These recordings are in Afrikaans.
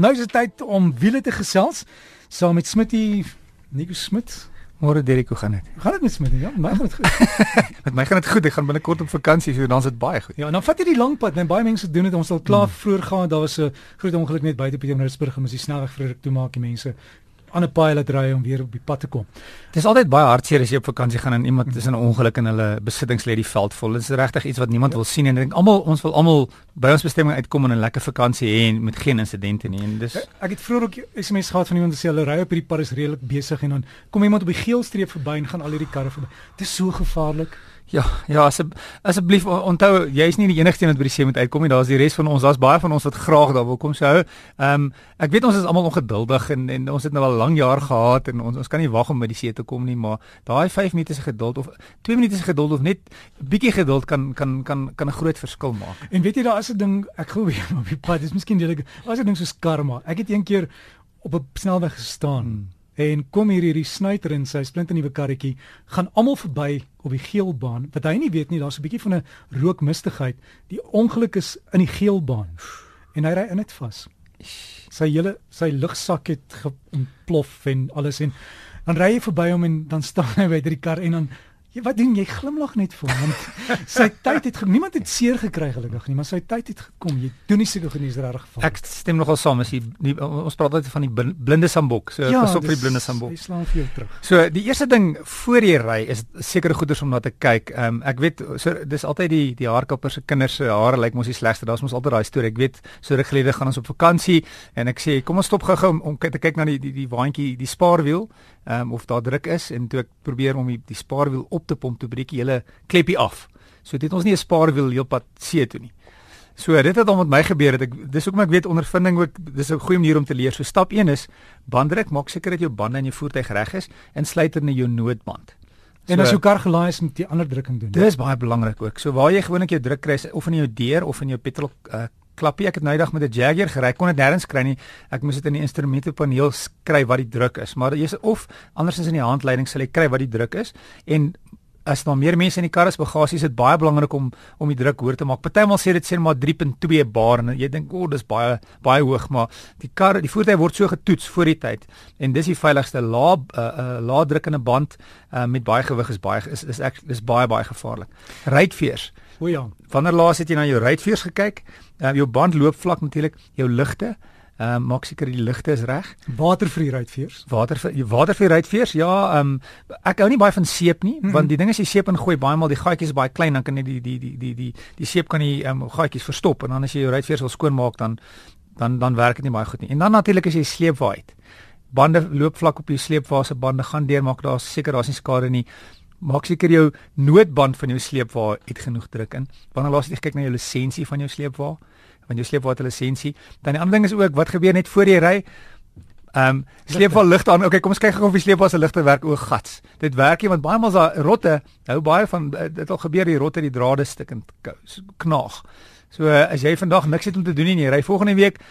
Nou is dit tyd om wiele te gesels saam met Smitty Nico Smit. Môre Derek, hoe gaan dit? Gaan dit met Smitty? Ja, my gaan dit goed. met my gaan dit goed. Ek gaan binnekort op vakansie, so dan is dit baie goed. Ja, en dan vat jy die lang pad. Nou baie mense doen dit. Ons het al klaar hmm. vroeër gaan. Daar was 'n groot ongeluk net buite Pietermaritzburg en ons die snelweg vroeg toe maak die mense aan 'n paai laat ry om weer op die pad te kom. Dit is altyd baie hartseer as jy op vakansie gaan en iemand is in 'n ongeluk en hulle besittings lê die veld vol. Dit is regtig iets wat niemand ja. wil sien en ek dink almal ons wil almal by ons bestemming uitkom en 'n lekker vakansie hê en met geen insidente nie. En dis ek het vroeër ook SMS gehad van iemand wat sê hulle ry op hierdie pad is redelik besig en dan kom iemand op die geel streep verby en gaan al hierdie karre verby. Dit is so gevaarlik. Ja, ja, asb asseblief onthou jy's nie die enigste een wat by die see moet uitkom nie. Daar's die res van ons. Daar's baie van ons wat graag daar wil kom sou. Ehm um, ek weet ons is almal ongeduldig en en ons het nou al lank jaar gehad en ons ons kan nie wag om by die see te kom nie, maar daai 5 minute se geduld of 2 minute se geduld of net bietjie geduld kan kan kan kan 'n groot verskil maak. En weet jy daar is 'n ding, ek glo weer op die pad. Dis miskien deelik. As 'n ding soos karma. Ek het een keer op 'n snelweg gestaan. Hmm en kom hier hierdie snuiter in sy splinte nuwe karretjie gaan almal verby op die geelbaan wat hy nie weet nie daar's 'n bietjie van 'n rookmistigheid die ongeluk is in die geelbaan en hy ry in dit vas sy hele sy lugsak het ontplof en alles en dan ry hy verby hom en dan staan hy by die kar en dan Ja, wat doen jy glimlag net vir hom? sy tyd het niemand het seer gekry gelukkig nie, maar sy tyd het gekom. Jy doen nie seker genoeg reg geval. Ek stem nogal saam as jy die, ons praat altyd van die blinde sambok. So ja, pas op vir die blinde sambok. Hy slaan vir jou terug. So die eerste ding voor jy ry is sekere goeders om na te kyk. Ehm um, ek weet so dis altyd die die haarkapper se kinders se hare lyk mos die slegste. Daar's mos altyd daai storie. Ek weet so ruk gelede gaan ons op vakansie en ek sê kom ons stop gou-gou om, om te kyk na die die die waantjie, die spaarwiel ehm um, of daar druk is en toe ek probeer om die, die spaarwiel op te pomp toe breek die hele kleppie af. So dit het ons nie 'n spaarwiel heelpad see toe nie. So dit het al met my gebeur het ek dis hoekom ek weet ondervinding ook dis 'n goeie manier om te leer. So stap 1 is banddruk, maak seker dat jou bande in jou voertuig reg is en sluit in jou noodband. So, en as jou kar gelaai is met die ander drukking doen. Dis baie belangrik ook. So waar jy gewoonlik jou druk kry of in jou deur of in jou petrol uh, klappie. Ek het nou eendag met 'n Jaguar gery. Kon dit nêrens kry nie. Ek moes dit in die instrumentepaneel skryf wat die druk is. Maar jy's of andersins in die handleiding sal jy kry wat die druk is. En as daar meer mense in die kar is, bagasie is dit baie belangrik om om die druk hoor te maak. Partymal sê dit sê maar 3.2 bar en jy dink o, oh, dis baie baie hoog, maar die kar, die voertuig word so getoets voor die tyd. En dis die veiligste lae uh, uh, lae drukkende band uh, met baie gewig is baie is is ek dis baie baie gevaarlik. Ruitveers. O ja. Wanneer laas het jy na jou ruitveers gekyk? Uh, jou band loop vlak natuurlik, jou ligte. Ehm um, maak seker die ligte is reg. Watervrye ruitveers. Water watervrye ruitveers. Ja, ehm um, ek hou nie baie van seep nie, mm -hmm. want die ding is jy seep ingooi baie maal die gaatjies is baie klein dan kan jy die die die die die die seep kan die ehm um, gaatjies verstop en dan as jy jou ruitveers wil skoonmaak dan dan dan werk dit nie baie goed nie. En dan natuurlik as jy sleepwa het. Bande loop vlak op jou sleepwa se bande gaan deur maak daar seker daar's nie skade nie maak seker jou noodband van jou sleepwa het genoeg druk in. Wanneer laas jy kyk na jou lisensie van jou sleepwa, van jou sleepwa te lisensie, dan die ander ding is ook wat gebeur net voor jy ry. Ehm um, sleepwa ligte aan. Okay, kom ons kyk gou of die sleepwa se ligte werk o gats. Dit werk nie want baie maal daai rotte hou baie van eh, dit al gebeur die rotte die drade stikkend knaag. So as jy vandag niks het om te doen nie, jy ry volgende week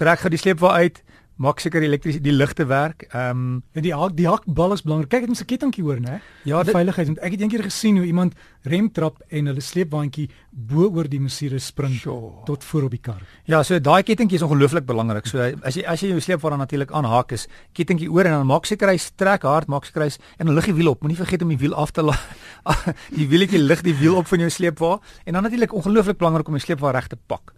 trek gou die sleepwa uit maak seker elektrisiteit die ligte werk. Ehm um, en die hak, die hakbal is belangrik. Kyk, dit moet 'n kettingkie hoor, né? Ja, dit, veiligheid. Want ek het eendag gesien hoe iemand rem trap en hulle sleepwaandjie bo oor die mosiere spring sure. tot voor op die kar. Ja, so daai kettingkie is ongelooflik belangrik. So as jy as jy jou sleepwa natuurlik aanhaak is, kettingkie oor en dan maak seker hy trek hard, maak seker hy en lig die wiel op. Moenie vergeet om die wiel af te laat. die wieletjie lig die wiel op van jou sleepwa en dan natuurlik ongelooflik belangrik om jou sleepwa reg te pak.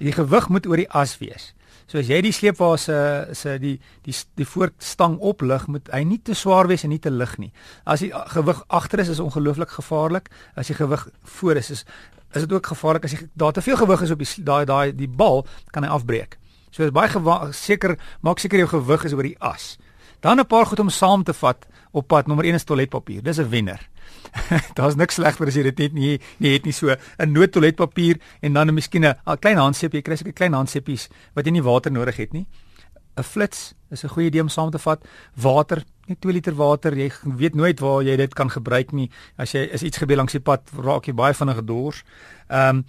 Die gewig moet oor die as wees. So as jy die sleepwa se se die die die voorstang oplig, moet hy nie te swaar wees en nie te lig nie. As die gewig agter is, is ongelooflik gevaarlik. As die gewig voor is, is is dit ook gevaarlik as jy daar te veel gewig is op die daai daai die bal kan hy afbreek. So is baie seker maak seker jou gewig is oor die as. Dan 'n paar goed om saam te vat op pad. Nommer 1 is toiletpapier. Dis 'n wenner. Daar's niks slegter as jy dit net nie nie het nie so 'n nood toiletpapier en dan 'n miskien 'n klein handseep. Jy kry seker klein handseepies wat jy nie water nodig het nie. 'n Flits is 'n goeie idee om saam te vat. Water, net 2 liter water. Jy weet nooit waar jy dit kan gebruik nie. As jy is iets gebeur langs die pad, raak jy baie vinnig gedors. Ehm um,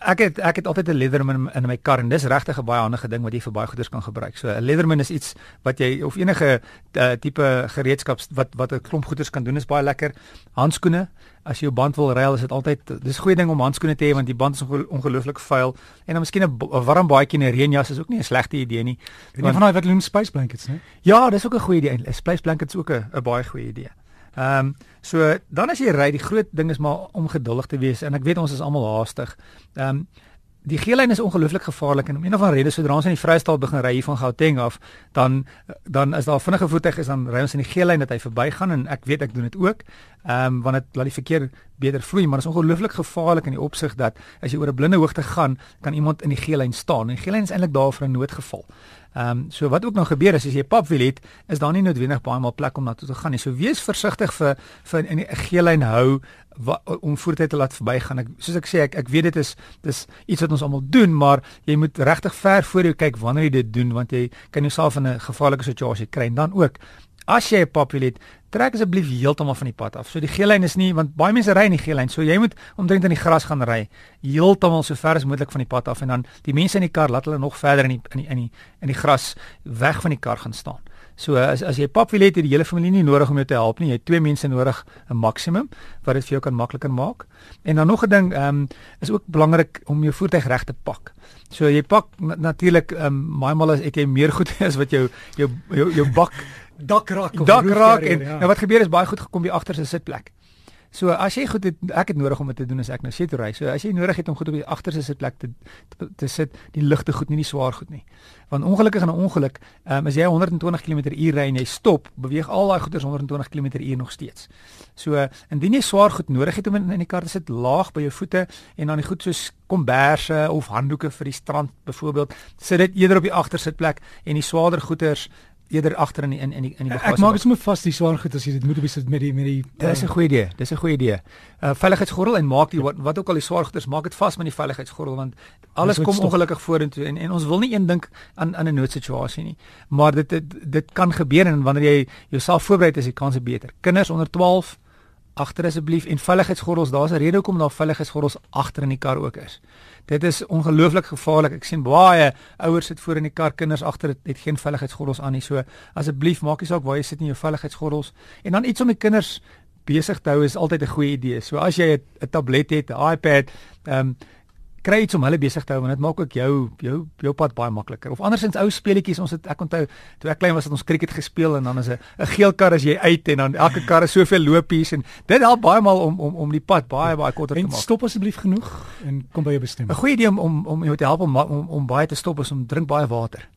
ek het ek het altyd 'n Leatherman in my kar en dis regtig 'n baie handige ding wat jy vir baie goeders kan gebruik. So 'n Leatherman is iets wat jy of enige uh, tipe gereedskap wat wat 'n klomp goeders kan doen is baie lekker. Handskoene, as jy jou band wil ruil, is dit altyd dis 'n goeie ding om handskoene te hê want die band is ongelooflik vuil en dan miskien 'n warm baadjie en 'n reënjas is ook nie 'n slegte idee nie. Een van daai wat hulle space blankets, né? Ja, dis ook 'n goeie idee. Space blankets ook 'n baie goeie idee. Ehm um, so dan as jy ry, die groot ding is maar om geduldig te wees en ek weet ons is almal haastig. Ehm um, die geellyn is ongelooflik gevaarlik en om een of ander rede sodra ons in die Vrystaat begin ry van Gauteng af, dan dan is daar vinnige voertuig is dan ry ons in die geellyn dat hy verbygaan en ek weet ek doen dit ook. Ehm um, want dit laat die verkeer beter vloei, maar dit is ongelooflik gevaarlik in die opsig dat as jy oor 'n blinde hoogte gaan, kan iemand in die geellyn staan. En die geellyn is eintlik daar vir 'n noodgeval. Ehm um, so wat ook nou gebeur is as jy pap wil het, is daar nie noodwendig baie maal plek om na toe te gaan nie. So wees versigtig vir vir in 'n geellyn hou wa, om voertuie te laat verbygaan. Ek soos ek sê ek ek weet dit is dis iets wat ons almal doen, maar jy moet regtig ver voor jou kyk wanneer jy dit doen want jy kan jouself in 'n gevaarlike situasie kry en dan ook As jy 'n papie het, trek asseblief heeltemal van die pad af. So die geellyn is nie want baie mense ry in die geellyn. So jy moet omtrent in die gras gaan ry, heeltemal so ver as moontlik van die pad af en dan die mense in die kar laat hulle nog verder in die in die in die in die gras weg van die kar gaan staan. So as as jy papie het, het die hele familie nie nodig om jou te help nie. Jy het twee mense nodig 'n maksimum wat dit vir jou kan makliker maak. En dan nog 'n ding, ehm um, is ook belangrik om jou voertuig reg te pak. So jy pak natuurlik ehm um, baie maal as jy meer goed is wat jou jou jou, jou bak dakrak of dakrak en ja. nou wat gebeur is baie goed gekom by agter se sitplek. So as jy goed het, ek het nodig om dit te doen as ek nou sit ry. So as jy nodig het om goed op die agterste sitplek te, te te sit, die ligte goed nie, nie swaar goed nie. Want ongelukkig in 'n ongeluk, um, as jy 120 km/h ry en jy stop, beweeg al daai goeders 120 km/h nog steeds. So indien jy swaar goed nodig het om in, in die kar te sit, laag by jou voete en dan die goed soos komberse of handdoeke vir die strand byvoorbeeld, sit dit eerder op die agterste sitplek en die swaarder goeders eerder agter in die, in in die, in die bagasie. Ek maak dit sommer vas die swaar goed as jy dit moet op die met die met die Dis 'n uh, goeie idee. Dis 'n goeie idee. Uh veiligheidsgordel en maak die wat, wat ook al die swaar goeders maak dit vas met die veiligheidsgordel want alles kom ongelukkig vorentoe en en ons wil nie een dink aan aan 'n noodsituasie nie. Maar dit, dit dit kan gebeur en wanneer jy jouself voorberei is die kans beter. Kinders onder 12 agter asseblief en veiligheidsgordels, daar's 'n rede hoekom daar veiligheidsgordels agter in die kar ook is. Dit is ongelooflik gevaarlik. Ek sien baie ouers sit voor in die kar, kinders agter het, het geen veiligheidsgordels aan nie. So asseblief maak nie saak waar jy sit in jou veiligheidsgordels en dan iets om die kinders besig te hou is altyd 'n goeie idee. So as jy 'n tablet het, 'n iPad, ehm um, kry iets om hulle besig te hou want dit maak ook jou jou jou pad baie makliker. Of andersins ou speletjies, ons het ek onthou toe ek klein was het ons cricket gespeel en dan is 'n 'n geel kar as jy uit en dan elke kar is soveel lopies en dit help baie maal om om om die pad baie baie korter te maak. En stop asseblief genoeg en kom by jou bestemming. 'n Goeie idee om om om jou te help om om, om baie te stop is om drink baie water.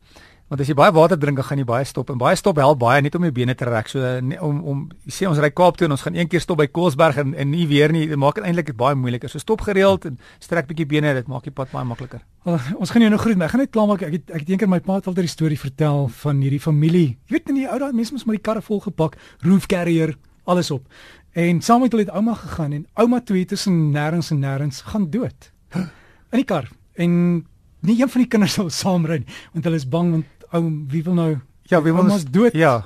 Want as jy baie water drink, dan gaan jy baie stop en baie stop help baie net om jou bene te rek. So nie, om om sê ons ry Kaap toe en ons gaan een keer stop by Koelsberg en en nie weer nie. Dit maak dit eintlik baie moeiliker. So stop gereeld en strek bietjie bene, dit maak die pad baie makliker. Well, ons gaan jou nou groet, maar ek gaan net klaarmaak. Ek het ek het eendag my pa het altyd die storie vertel van hierdie familie. Jy weet in die ou dae mense moes met die karre vol gepak, roof carrier, alles op. En saam met hulle het ouma gegaan en ouma toe tussen nêrens en nêrens gaan dood. In die kar. En nie een van die kinders wil saamry nie want hulle is bang want ou wie wil nou ja wie wil ons dood. Ja.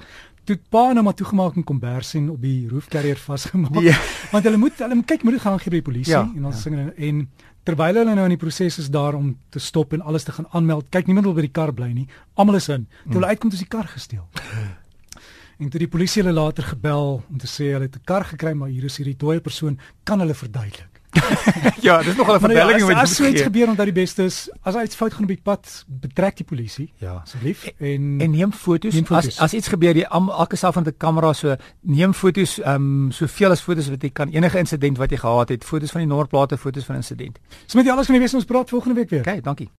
Toe pa nou maar toegemaak en kombers en op die roofcarrier vasgemaak ja. want hulle moet hulle kyk moet gaan gee by die polisie ja, en ons ja. sing en terwyl hulle nou in die proses is daar om te stop en alles te gaan aanmeld kyk niemand wil by die kar bly nie. Almal is in. Toe hulle mm. uitkom is die kar gesteel. En toe die polisie hulle later gebel om te sê hulle het 'n kar gekry maar hier is hierdie dooie persoon kan hulle verduidelik ja, dis nog 'n verdeling wat jy moet gee. As iets gebeur omdat die beste is, as iets fout gaan op die pad, betrek die polisie. Ja, asseblief. En en neem foto's. Neem foto's. As as iets gebeur, jy elke self van 'n kamera so neem foto's, ehm um, soveel as foto's wat jy kan. Enige insident wat jy gehad het, foto's van die nommerplate, foto's van insident. So met jy alles kan jy weet ons praat volgende week weer. OK, dankie.